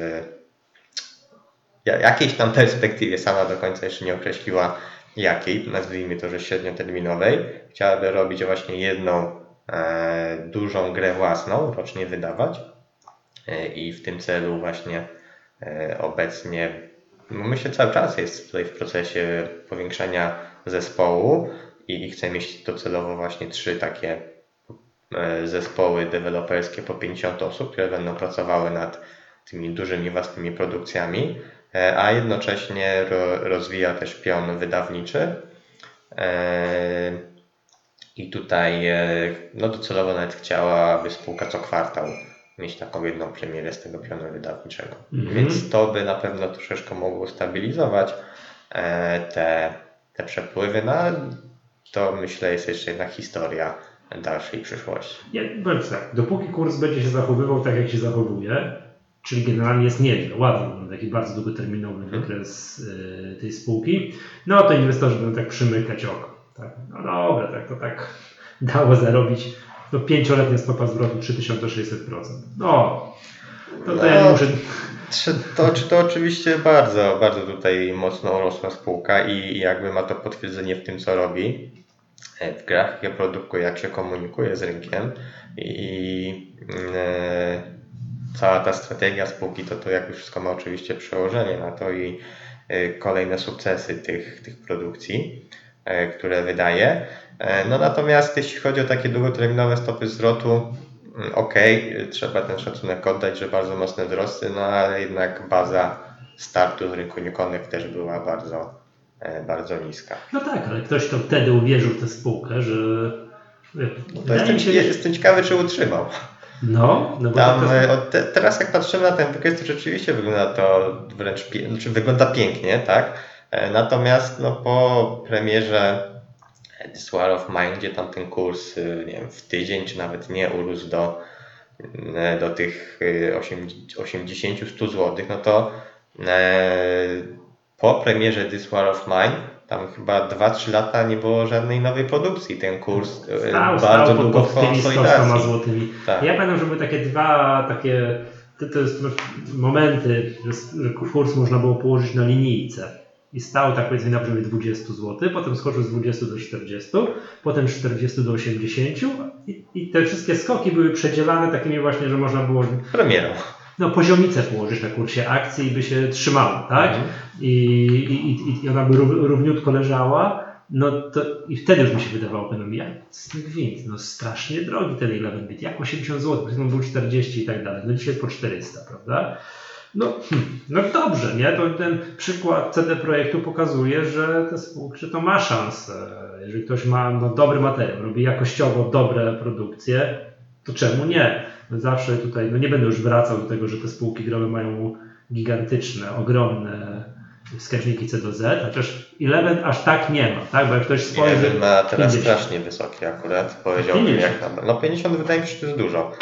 ja- jakiejś tam perspektywie, sama do końca jeszcze nie określiła jakiej, nazwijmy to, że średnioterminowej, chciałaby robić właśnie jedną e, dużą grę własną, rocznie wydawać. E, i w tym celu właśnie e, obecnie, no myślę cały czas jest tutaj w procesie powiększania zespołu i, i chce mieć docelowo właśnie trzy takie e, zespoły deweloperskie po 50 osób, które będą pracowały nad tymi dużymi własnymi produkcjami, a jednocześnie ro, rozwija też pion wydawniczy. E, I tutaj e, no docelowo nawet chciała, aby spółka co kwartał mieć taką jedną premierę z tego pionu wydawniczego. Mhm. Więc to by na pewno troszeczkę mogło stabilizować e, te, te przepływy. No, ale to myślę jest jeszcze jedna historia dalszej przyszłości. Nie, powiem tak, dopóki kurs będzie się zachowywał tak, jak się zachowuje, czyli generalnie jest nieźle, ładny, taki bardzo długoterminowy Mhm. wykres y, tej spółki, no to inwestorzy będą tak przymykać oko. Tak? No dobra, tak to tak dało zarobić. No pięcioletnia stopa zwrotu 3600%. No, to, to ja No. muszę... Czy to, czy to oczywiście bardzo, bardzo tutaj mocno rosła spółka i jakby ma to potwierdzenie w tym, co robi e, w grach, jak produkuje, jak się komunikuje z rynkiem i e, cała ta strategia spółki, to to jak już wszystko ma oczywiście przełożenie na to i e, kolejne sukcesy tych, tych produkcji, e, które wydaje. E, No natomiast jeśli chodzi o takie długoterminowe stopy zwrotu, Mm, Okej, trzeba ten szacunek oddać, że bardzo mocne wzrosty, no ale jednak baza startu z rynku Newconnect też była bardzo, bardzo niska. No tak, ale ktoś to wtedy uwierzył w tę spółkę, że... To Wydaje jestem, się, jestem ciekawy, czy utrzymał. No, no bo Tam, e, te, teraz jak patrzymy na ten wykres, to rzeczywiście wygląda to wręcz znaczy wygląda pięknie, tak? E, Natomiast no, po premierze This War of Mine, gdzie tam ten kurs e, nie wiem, w tydzień, czy nawet nie urósł do, do tych e, 80-100 zł, no to po premierze This War of Mine tam chyba 2-3 lata nie było żadnej nowej produkcji. Ten kurs e, Stał, bardzo stał długo pod, pod tymi 100 konsolidacji. złotymi. Tak. Ja pamiętam, że były takie dwa takie to, to jest momenty, że, kurs można było położyć na linijce. I stał tak powiedzmy na poziomie 20 zł, potem skoczył z 20 do 40, potem z 40 do 80 i, i te wszystkie skoki były przedzielane takimi właśnie, że można było Premierą. No, poziomicę położyć na kursie akcji i by się trzymało, tak? Mhm. I, i, i, ona by rów- równiutko leżała, no to i wtedy już mi się wydawało, no jak gwint, no strasznie drogi ten 11 bit, jak 80 zł, powiedzmy był 40 i tak dalej, no dzisiaj jest po 400, prawda? No, hmm, no dobrze, nie? To ten przykład CD Projektu pokazuje, że, te spółki, że to ma szansę. Jeżeli ktoś ma no, dobry materiał, robi jakościowo dobre produkcje, to czemu nie? No zawsze tutaj, no nie będę już wracał do tego, że te spółki growe mają gigantyczne, ogromne wskaźniki C do Z, chociaż Eleven aż tak nie ma, tak? Bo jak ktoś spojrzy... Eleven ma teraz 50. strasznie wysokie akurat, powiedziałbym 50. jak na... No 50 wydaje mi się, że to jest dużo.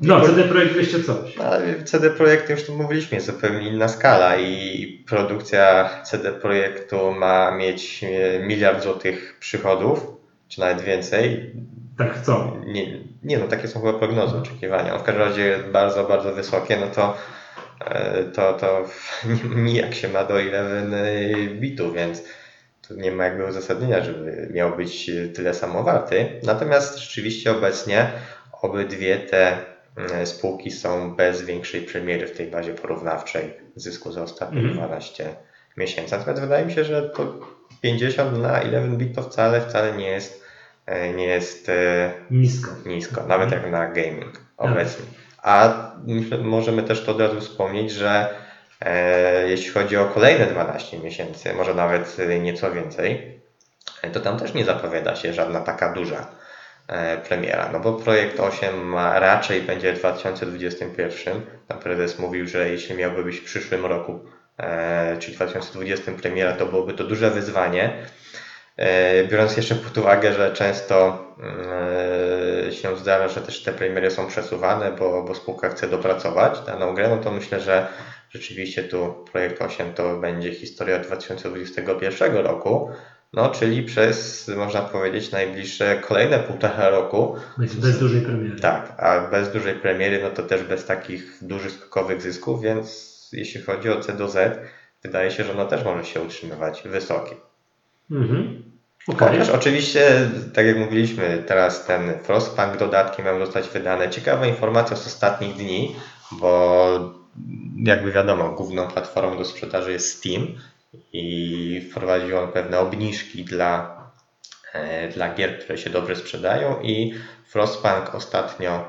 No, CD Projekt 200 coś. Ale CD Projekt już tu mówiliśmy, jest zupełnie inna skala i produkcja CD Projektu ma mieć e, miliard złotych przychodów, czy nawet więcej. Tak chcą. Nie, nie no, takie są chyba prognozy, oczekiwania. W każdym razie bardzo, bardzo wysokie, no to e, to, to nijak się ma do 11 bitów, więc tu nie ma jakby uzasadnienia, żeby miał być tyle samo warty. Natomiast rzeczywiście obecnie obydwie te e, spółki są bez większej premiery w tej bazie porównawczej zysku za ostatnie Mhm. 12 miesięcy. Natomiast wydaje mi się, że to 50 na 11 bit to wcale, wcale nie jest, e, nie jest e, Nisko. nisko, nawet jak na gaming obecnie. A możemy też to od razu wspomnieć, że e, jeśli chodzi o kolejne 12 miesięcy, może nawet e, nieco więcej, e, to tam też nie zapowiada się żadna taka duża e, premiera, no bo projekt 8 ma, raczej będzie w 2021. Tam prezes mówił, że jeśli miałby być w przyszłym roku, e, czyli 2020 premiera, to byłoby to duże wyzwanie. E, Biorąc jeszcze pod uwagę, że często e, się zdarza, że też te premiery są przesuwane, bo, bo spółka chce dopracować daną grę, no to myślę, że rzeczywiście tu projekt 8 to będzie historia 2021 roku, no czyli przez, można powiedzieć, najbliższe kolejne półtora roku. Bez, dużej premiery. Tak, a bez dużej premiery, no to też bez takich dużych skokowych zysków, więc jeśli chodzi o C do Z, wydaje się, że ono też może się utrzymywać wysokie. Mhm. Okej. Chociaż oczywiście, tak jak mówiliśmy, teraz ten Frostpunk dodatki mają zostać wydane. Ciekawa informacja z ostatnich dni, bo jakby wiadomo, główną platformą do sprzedaży jest Steam i wprowadził on pewne obniżki dla, e, dla gier, które się dobrze sprzedają i Frostpunk ostatnio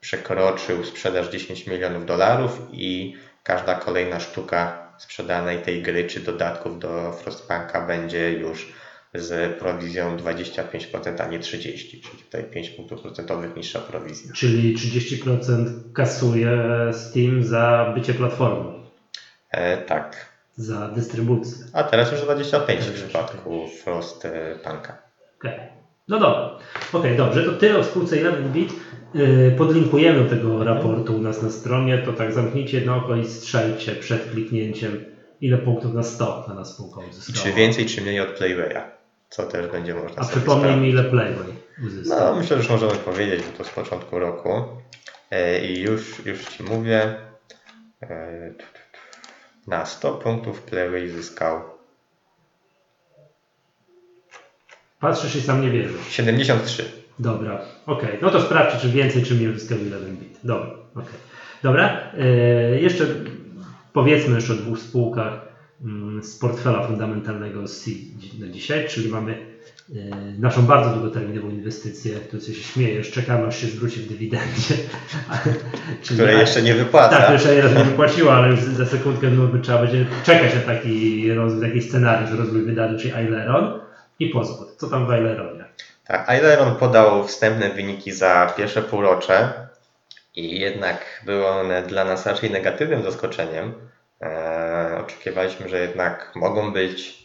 przekroczył sprzedaż 10 milionów dolarów i każda kolejna sztuka sprzedanej tej gry czy dodatków do Frostpunka będzie już z prowizją 25%, a nie 30%, czyli tutaj 5 punktów procentowych niższa prowizja. Czyli 30% kasuje Steam za bycie platformą, E, tak. za dystrybucję. A teraz już 25 w przypadku Frostpunka. Okej. No dobra. Okej, dobrze, to tyle o spółce 11bit. Yy, podlinkujemy tego raportu u nas na stronie, to tak zamknijcie jedno oko i strzelcie przed kliknięciem, ile punktów na 100 dana spółka uzyskała. Czy więcej, czy mniej od Playwaya, co też będzie można A sobie przypomnij mi, ile Playway uzyskał. No, myślę, że już możemy powiedzieć, bo to z początku roku. E, I już, już Ci mówię, e, na 100 punktów Playway zyskał Patrzysz i sam nie wierzysz. 73. Dobra, okej. No to sprawdźcie, czy więcej, czy mniej uzyskał 11bit. Dobra, okej. Dobra, yy, jeszcze powiedzmy jeszcze o dwóch spółkach z portfela fundamentalnego CID na dzisiaj, czyli mamy yy, naszą bardzo długoterminową inwestycję, tu się śmiejesz, czekamy aż się zwróci w dywidendzie. Czyli- Które jeszcze nie wypłaca. Tak, jeszcze raz nie wypłaciła, ale już za sekundkę no, trzeba będzie czekać na taki, rozwój, taki scenariusz, rozwój wydarzeń, czyli Aileron i pozwól. Co tam w Aileronie? Tak, Aileron podał wstępne wyniki za pierwsze półrocze i jednak były one dla nas raczej negatywnym zaskoczeniem. Eee, oczekiwaliśmy, że jednak mogą być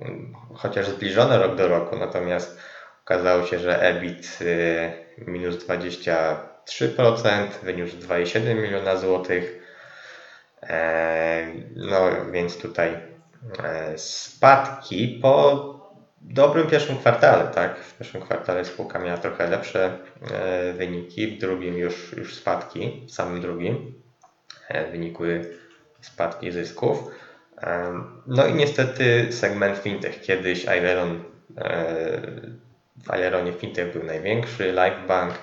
mm, chociaż zbliżone rok do roku, natomiast okazało się, że EBIT y, minus 23%, wyniósł 2,7 miliona złotych. Eee, No więc tutaj e, spadki po dobrym pierwszym kwartale, tak? W pierwszym kwartale spółka miała trochę lepsze e, wyniki, w drugim już, już spadki, w samym drugim e, wynikły spadki zysków. No i niestety segment fintech. Kiedyś Aileron, e, w Aileronie fintech był największy, Lifebank,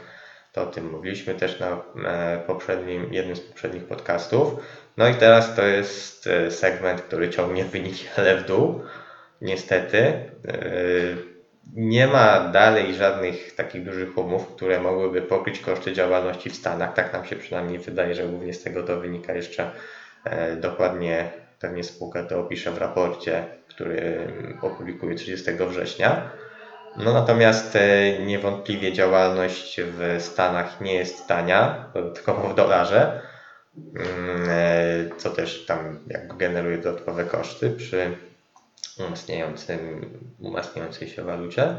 to o tym mówiliśmy też na e, poprzednim, jednym z poprzednich podcastów. No i teraz to jest e, segment, który ciągnie wyniki ale w dół. Niestety nie ma dalej żadnych takich dużych umów, które mogłyby pokryć koszty działalności w Stanach. Tak nam się przynajmniej wydaje, że głównie z tego to wynika jeszcze dokładnie. Pewnie spółka to opisze w raporcie, który opublikuje 30 września. No natomiast e, niewątpliwie działalność w Stanach nie jest tania, dodatkowo w dolarze, Mm, e, co też tam jakby generuje dodatkowe koszty przy umacniającym, umacniającej się walucie.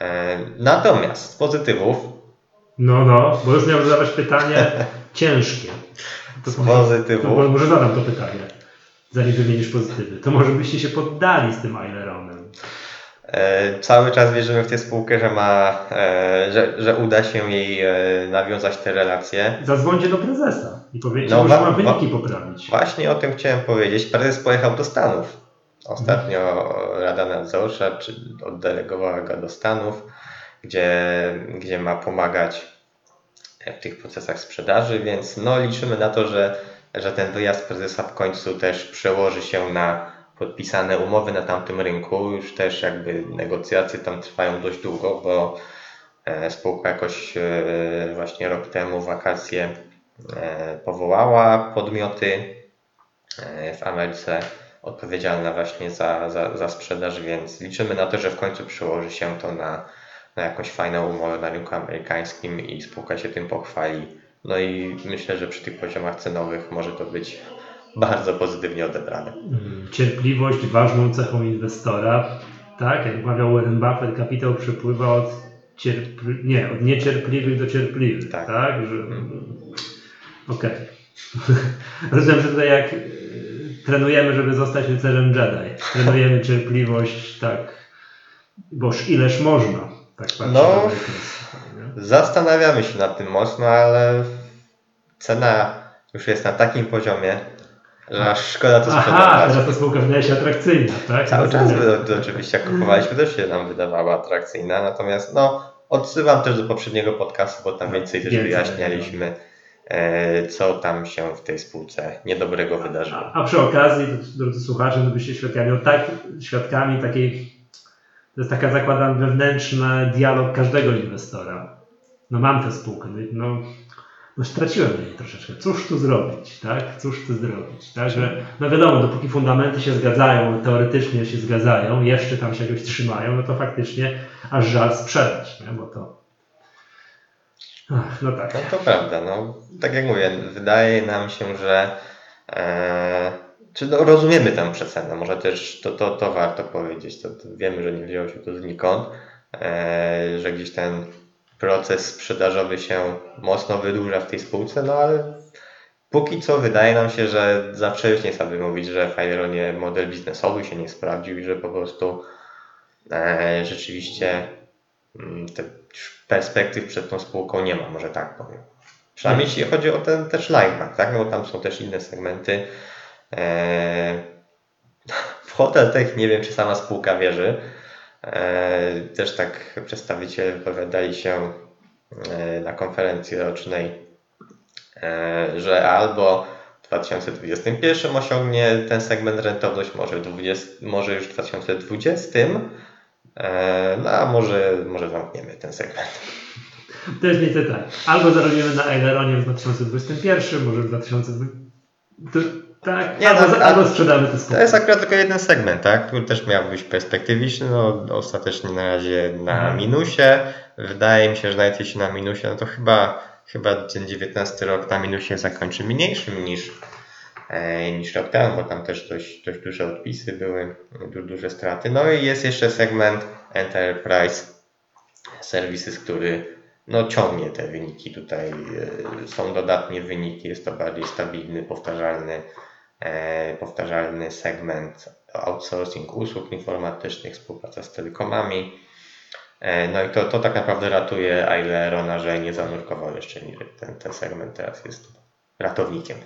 E, Natomiast z pozytywów, No, no, bo już miałem zadawać pytanie ciężkie. To z może- zadam to pytanie, zanim wymienisz pozytywy. To może byście się poddali z tym Aileronem. e, cały czas wierzymy w tę spółkę, że ma, e, że, że uda się jej e, nawiązać te relacje. Zadzwońcie do prezesa i powiedzcie, No, że ma wyniki poprawić. Właśnie o tym chciałem powiedzieć. Prezes pojechał do Stanów. Ostatnio Rada Nadzorcza czy oddelegowała go do Stanów, gdzie, gdzie ma pomagać w tych procesach sprzedaży, więc no, liczymy na to, że, że ten wyjazd prezesa w końcu też przełoży się na podpisane umowy na tamtym rynku. Już też jakby negocjacje tam trwają dość długo, bo e, spółka jakoś e, właśnie rok temu wakacje e, powołała podmioty w Ameryce odpowiedzialne właśnie za, za, za sprzedaż, więc liczymy na to, że w końcu przełoży się to na, na jakąś fajną umowę na rynku amerykańskim i spółka się tym pochwali. No i myślę, że przy tych poziomach cenowych może to być bardzo pozytywnie odebrane. Mm, Cierpliwość ważną cechą inwestora. Tak, jak mawiał Warren Buffett, kapitał przepływa od, cierpli- nie, od niecierpliwych do cierpliwych. Tak. Tak, że... Okej. Rozumiem, że tutaj jak y, trenujemy, żeby zostać rycerzem Jedi. Trenujemy cierpliwość, tak, boż ileż można. Tak No. na? Zastanawiamy się nad tym mocno, ale cena już jest na takim poziomie, że aż szkoda to Aha, sprzedawać. teraz ta spółka wydaje się atrakcyjna, tak? Cały czas to oczywiście jak kupowaliśmy też się nam wydawała atrakcyjna, natomiast no odsyłam też do poprzedniego podcastu, bo tam więcej też wyjaśnialiśmy e, co tam się w tej spółce niedobrego wydarzyło. A, a przy okazji, drodzy słuchacze, no byście świadkami, no tak, świadkami takiej, to jest taka zakładam wewnętrzny dialog każdego inwestora. No mam tę spółkę, no, no, no straciłem na niej troszeczkę. Cóż tu zrobić, tak? Cóż tu zrobić, tak? Że, no wiadomo, dopóki fundamenty się zgadzają, teoretycznie się zgadzają, jeszcze tam się jakoś trzymają, no to faktycznie aż żal sprzedać, nie? Bo to... Ach, no tak. No to prawda, no tak jak mówię, wydaje nam się, że e, czy no, rozumiemy tę przecenę, może też to, to, to warto powiedzieć, to, to wiemy, że nie wzięło się to znikąd, e, że gdzieś ten proces sprzedażowy się mocno wydłuża w tej spółce, no ale póki co wydaje nam się, że za wcześnie sobie mówić, że w model biznesowy się nie sprawdził i że po prostu e, rzeczywiście mm, te perspektyw przed tą spółką nie ma, może tak powiem. Przynajmniej jeśli chodzi o ten też liveback, tak? No bo tam są też inne segmenty. E, w Hotel Tech nie wiem, czy sama spółka wierzy. E, też tak przedstawiciele wypowiadali się e, na konferencji rocznej, że albo w 2021 osiągnie ten segment rentowność, może, 20, może już w 2020, no a może, może zamkniemy ten segment. Jest mniej tak. Albo zarobimy na Aileronie w 2021, może w 2020. Tak, nie, albo, no, albo sprzedamy to spółkę. To jest akurat tylko jeden segment, tak? który też miał być perspektywiczny, no ostatecznie na razie na mhm. minusie. Wydaje mi się, że nawet jeśli na minusie, no to chyba, chyba ten 19 rok na minusie zakończy mniejszym niż, e, niż rok temu, bo tam też dość, dość duże odpisy były, du, duże straty. No i jest jeszcze segment Enterprise Services, który no, ciągnie te wyniki tutaj. E, są dodatnie wyniki, jest to bardziej stabilny, powtarzalny, powtarzalny segment outsourcing usług informatycznych, współpraca z telekomami. E, no i to, to tak naprawdę ratuje Ailerona, że nie zanurkował jeszcze niżej. Ten, ten segment teraz jest ratownikiem.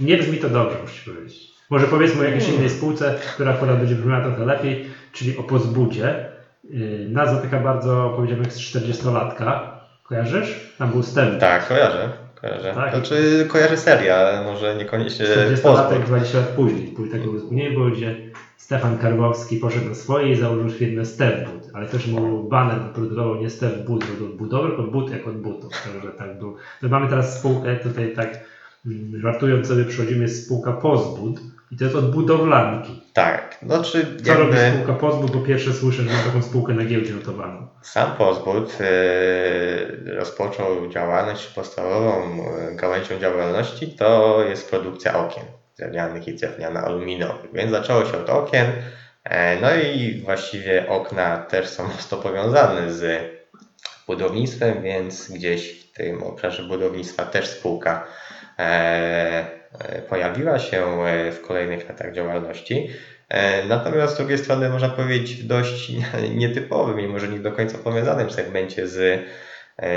Nie brzmi to dobrze, muszę powiedzieć. Może powiedzmy o jakiejś hmm. innej spółce, która akurat będzie brzmiała trochę lepiej, czyli o Pozbudzie Y, nazwa taka bardzo, powiedziałbym, z 40-latka. Kojarzysz? Tam był wstęp. Tak, kojarzę. Kojarzę. Tak. Znaczy kojarzę ale może niekoniecznie 40-latek 20 lat później. Był taki uzupełnienie, było gdzie Stefan Karbowski poszedł na swoje i założył firmę Stefbud, ale też mu banner wyprodukował nie Stefbud od budowy, tylko but jak od butów. Także tak był. My mamy teraz spółkę, tutaj tak mm, żartując sobie przychodzimy, jest spółka Pozbud, i to jest od budowlanki. Tak. Znaczy, Co jakby... robi spółka Pozbud? Po pierwsze słyszę, że ma taką spółkę na giełdzie notowaną. Sam Pozbud yy, rozpoczął działalność, podstawową e, gałęzią działalności to jest produkcja okien drewnianych i drewniano-aluminiowych. Więc zaczęło się od okien, e, no i właściwie okna też są mocno powiązane z budownictwem, więc gdzieś w tym obszarze budownictwa też spółka pojawiła się e, w kolejnych latach działalności. E, natomiast z drugiej strony można powiedzieć w dość nietypowym i może nie do końca powiązanym segmencie z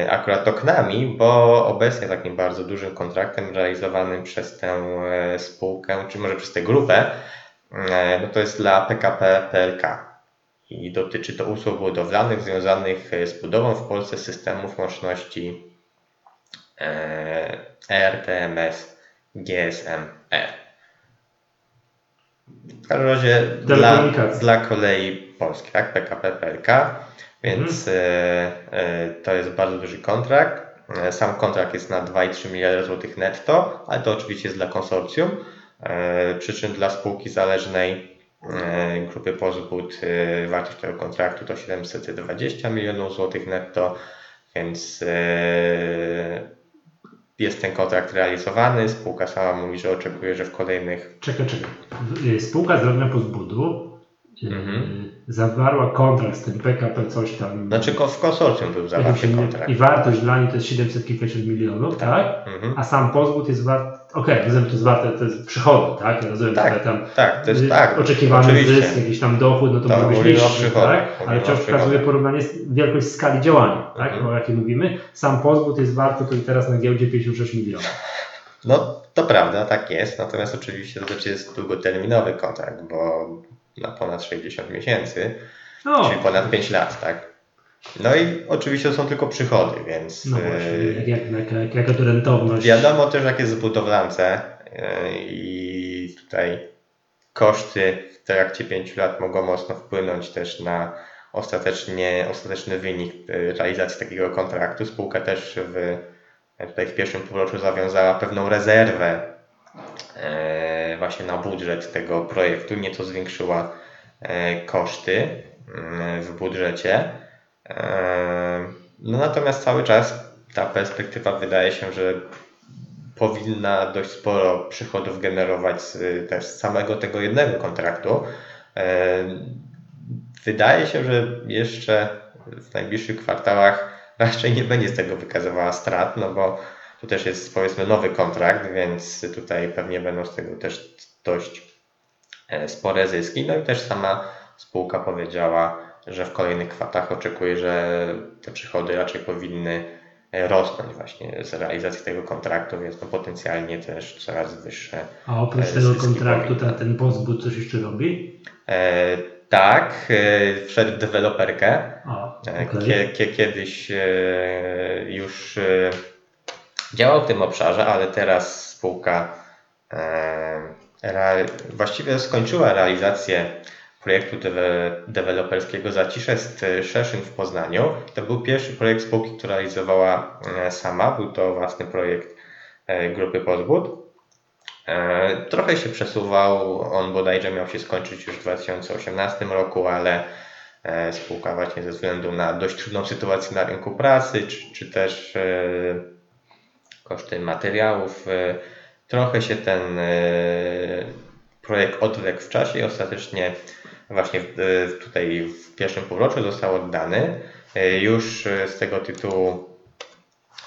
akurat oknami, bo obecnie takim bardzo dużym kontraktem realizowanym przez tę spółkę, czy może przez tę grupę, no to jest dla PKP PLK. I dotyczy to usług budowlanych związanych z budową w Polsce systemów łączności ERTMS GSM-R. W każdym razie dla, dla kolei polskiej, tak? PKP PLK, więc mhm. e, e, to jest bardzo duży kontrakt. E, sam kontrakt jest na 2,3 miliardy złotych netto, ale to oczywiście jest dla konsorcjum. E, przy czym dla spółki zależnej e, grupy Pozbud e, wartość tego kontraktu to 720 milionów złotych netto, więc jest ten kontrakt realizowany, spółka sama mówi, że oczekuje, że w kolejnych... Czekaj, czekaj. Spółka Zdrowia Pozbudu mhm. zawarła kontrakt z tym PKP coś tam... Znaczy w konsorcjum był zawarty kontrakt. I wartość dla niej to jest 750 milionów, tak? tak? Mhm. A sam pozbud jest wart... Okej, okay, rozumiem, to jest warte, to jest przychody, tak? Ja rozumiem, tak, tam tak, to jest tak. Oczekiwany oczywiście. zysk, jakiś tam dochód, no to, to może być niższy, tak? Ale wciąż pokazuje porównanie wielkość skali działania, tak? Mhm. O jakiej mówimy. Sam pozbud jest warty to i teraz na giełdzie 56 milionów. No, to prawda, tak jest. Natomiast oczywiście to też jest długoterminowy kontrakt, bo na ponad 60 miesięcy, no. czyli ponad 5 lat, tak? No i oczywiście to są tylko przychody, więc. No właśnie, jak, jak, jak, jaka to rentowność. Wiadomo też, jak jest w budowlance e, i tutaj koszty w trakcie 5 lat mogą mocno wpłynąć też na ostatecznie, ostateczny wynik e, realizacji takiego kontraktu. Spółka też w, tutaj w pierwszym półroczu zawiązała pewną rezerwę właśnie na budżet tego projektu, nieco zwiększyła koszty mm, w budżecie. No natomiast cały czas ta perspektywa wydaje się, że powinna dość sporo przychodów generować z, też z samego tego jednego kontraktu. Wydaje się, że jeszcze w najbliższych kwartałach raczej nie będzie z tego wykazywała strat, no bo tu też jest powiedzmy nowy kontrakt, więc tutaj pewnie będą z tego też dość e, spore zyski. No i też sama spółka powiedziała, że w kolejnych kwartałach oczekuje, że te przychody raczej powinny e, rosnąć właśnie z realizacji tego kontraktu, więc no potencjalnie też coraz wyższe. A oprócz e, tego kontraktu powinny. ten pozbód coś jeszcze robi? E, tak, e, wszedł w deweloperkę. A, okej. Kie, kie, kiedyś e, już działał w tym obszarze, ale teraz spółka e, właściwie skończyła realizację projektu dewe, deweloperskiego Zacisze z Szerszyn w Poznaniu. To był pierwszy projekt spółki, która realizowała e, sama. Był to własny projekt e, grupy Pozbud. E, Trochę się przesuwał, on bodajże miał się skończyć już w 2018 roku, ale spółka właśnie ze względu na dość trudną sytuację na rynku pracy, czy, czy też koszty materiałów, e, trochę się ten e, projekt odwlekł w czasie i ostatecznie właśnie w, e, tutaj w pierwszym półroczu został oddany. Już z tego tytułu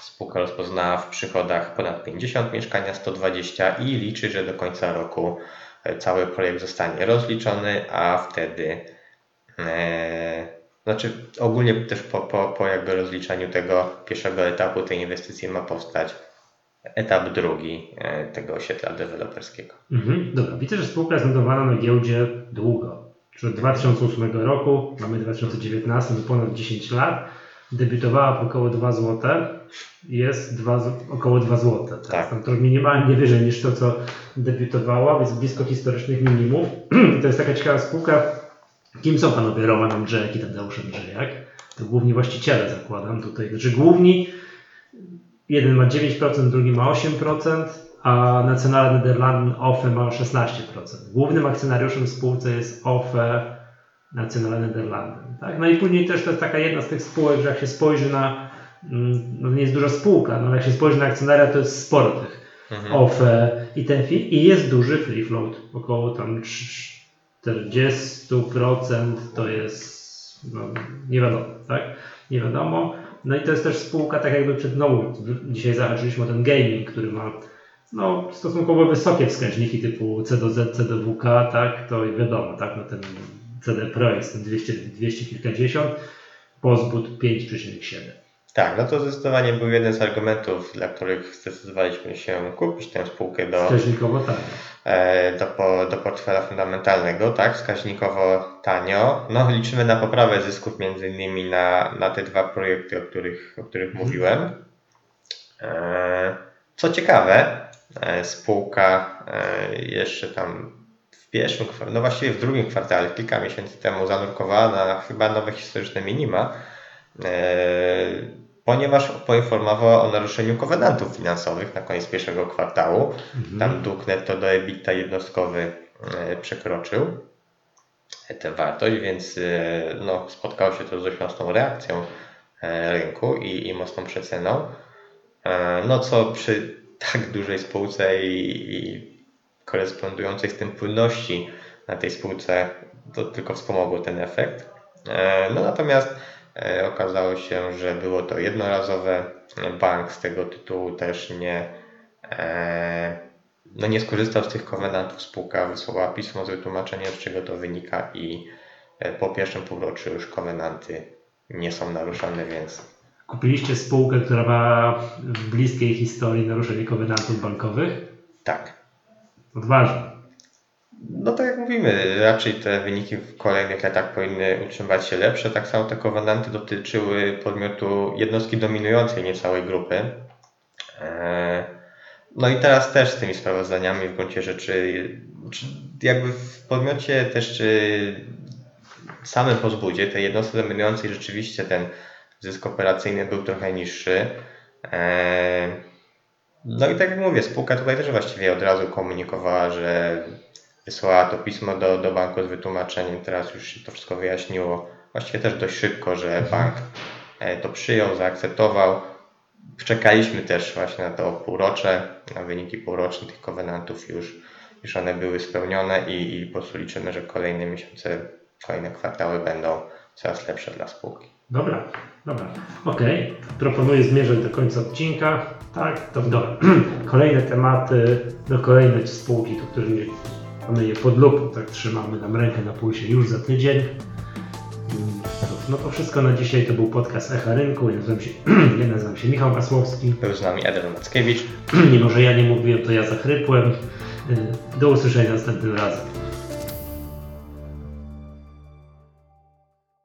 Spółka rozpoznała w przychodach ponad 50 mieszkania, 120 i liczy, że do końca roku cały projekt zostanie rozliczony, a wtedy e, znaczy ogólnie też po, po, po jakby rozliczeniu tego pierwszego etapu tej inwestycji ma powstać etap drugi e, tego osiedla deweloperskiego. Mhm, dobra, widzę, że spółka jest notowana na giełdzie długo. Czyli od 2008 roku, mamy 2019, to ponad 10 lat. Debiutowała po około 2 zł, jest 2, z- około 2 zł. Tak. Tak. Tam to minimalnie wyżej niż to, co debiutowała, więc blisko historycznych minimów. to jest taka ciekawa spółka. Kim są panowie Roman Andrzejek i Tadeusz Andrzejak? To główni właściciele zakładam tutaj. Znaczy główni, jeden ma 9%, drugi ma 8%, a Nationale Nederlanden OFE ma 16%. Głównym akcjonariuszem w spółce jest OFE Nationale Nederlanden. Tak? No i później też to jest taka jedna z tych spółek, że jak się spojrzy na, mm, no nie jest duża spółka, no ale jak się spojrzy na akcjonaria, to jest sporo tych Mhm. OFE i ten i jest duży free float, około tam 40% to jest, no, nie wiadomo, tak? Nie wiadomo. No i to jest też spółka, tak jakby przed mną, dzisiaj zahaczyliśmy o ten gaming, który ma no, stosunkowo wysokie wskaźniki typu C do Z, C do WK, tak? To wiadomo, tak? No ten CD Pro jest ten 200, 200 kilkadziesiąt, Pozbud 5,7. Tak, no to zdecydowanie był jeden z argumentów, dla których zdecydowaliśmy się kupić tę spółkę do, Wskaźnikowo tak. E, do, do portfela fundamentalnego, tak, wskaźnikowo tanio. No, liczymy na poprawę zysków między innymi na, na te dwa projekty, o których, o których mówiłem. E, Co ciekawe, e, spółka jeszcze tam w pierwszym, no właściwie w drugim kwartale, kilka miesięcy temu zanurkowała na chyba nowe historyczne minima, ponieważ poinformowała o naruszeniu kowenantów finansowych na koniec pierwszego kwartału. Tam dług netto do EBITDA jednostkowy e, przekroczył tę wartość, więc e, no, spotkało się to z dość mocną reakcją e, rynku i, i mocną przeceną. E, No co przy tak dużej spółce i, i korespondującej z tym płynności na tej spółce to tylko wspomogło ten efekt. E, No natomiast e, okazało się, że było to jednorazowe. Bank z tego tytułu też nie, e, no nie skorzystał z tych kowenantów. Spółka wysłała pismo z wytłumaczeniem, z czego to wynika i e, po pierwszym półroczu już kowenanty nie są naruszane, więc Kupiliście spółkę, która ma w bliskiej historii naruszenie kowenantów bankowych? tak. Odważnie. No tak jak mówimy, raczej te wyniki w kolejnych latach powinny utrzymywać się lepsze. Tak samo te kowenanty dotyczyły podmiotu jednostki dominującej, nie całej grupy. Eee, No i teraz też z tymi sprawozdaniami w gruncie rzeczy, czy jakby w podmiocie też czy samym pozbudzie tej jednostce dominującej rzeczywiście ten zysk operacyjny był trochę niższy. Eee, No i tak jak mówię, spółka tutaj też właściwie od razu komunikowała, że wysłała to pismo do, do banku z wytłumaczeniem, teraz już się to wszystko wyjaśniło. Właściwie też dość szybko, że bank e, to przyjął, zaakceptował. Czekaliśmy też właśnie na to półrocze, na wyniki półroczne tych kowenantów już, już one były spełnione i, i po prostu liczymy, że kolejne miesiące, kolejne kwartały będą coraz lepsze dla spółki. Dobra, dobra. Okej, proponuję zmierzać do końca odcinka. Tak, to dobra. Kolejne tematy, no kolejne spółki, do których mamy je pod lupą, tak trzymamy tam rękę na pulsie już za tydzień. Mm, no to wszystko na dzisiaj. To był podcast Echa Rynku. Ja nazywam się, ja nazywam się Michał Masłowski. Był z nami Adrian Mackiewicz. Mimo, że ja nie mówiłem, to ja zachrypłem. Y, Do usłyszenia następnym razem.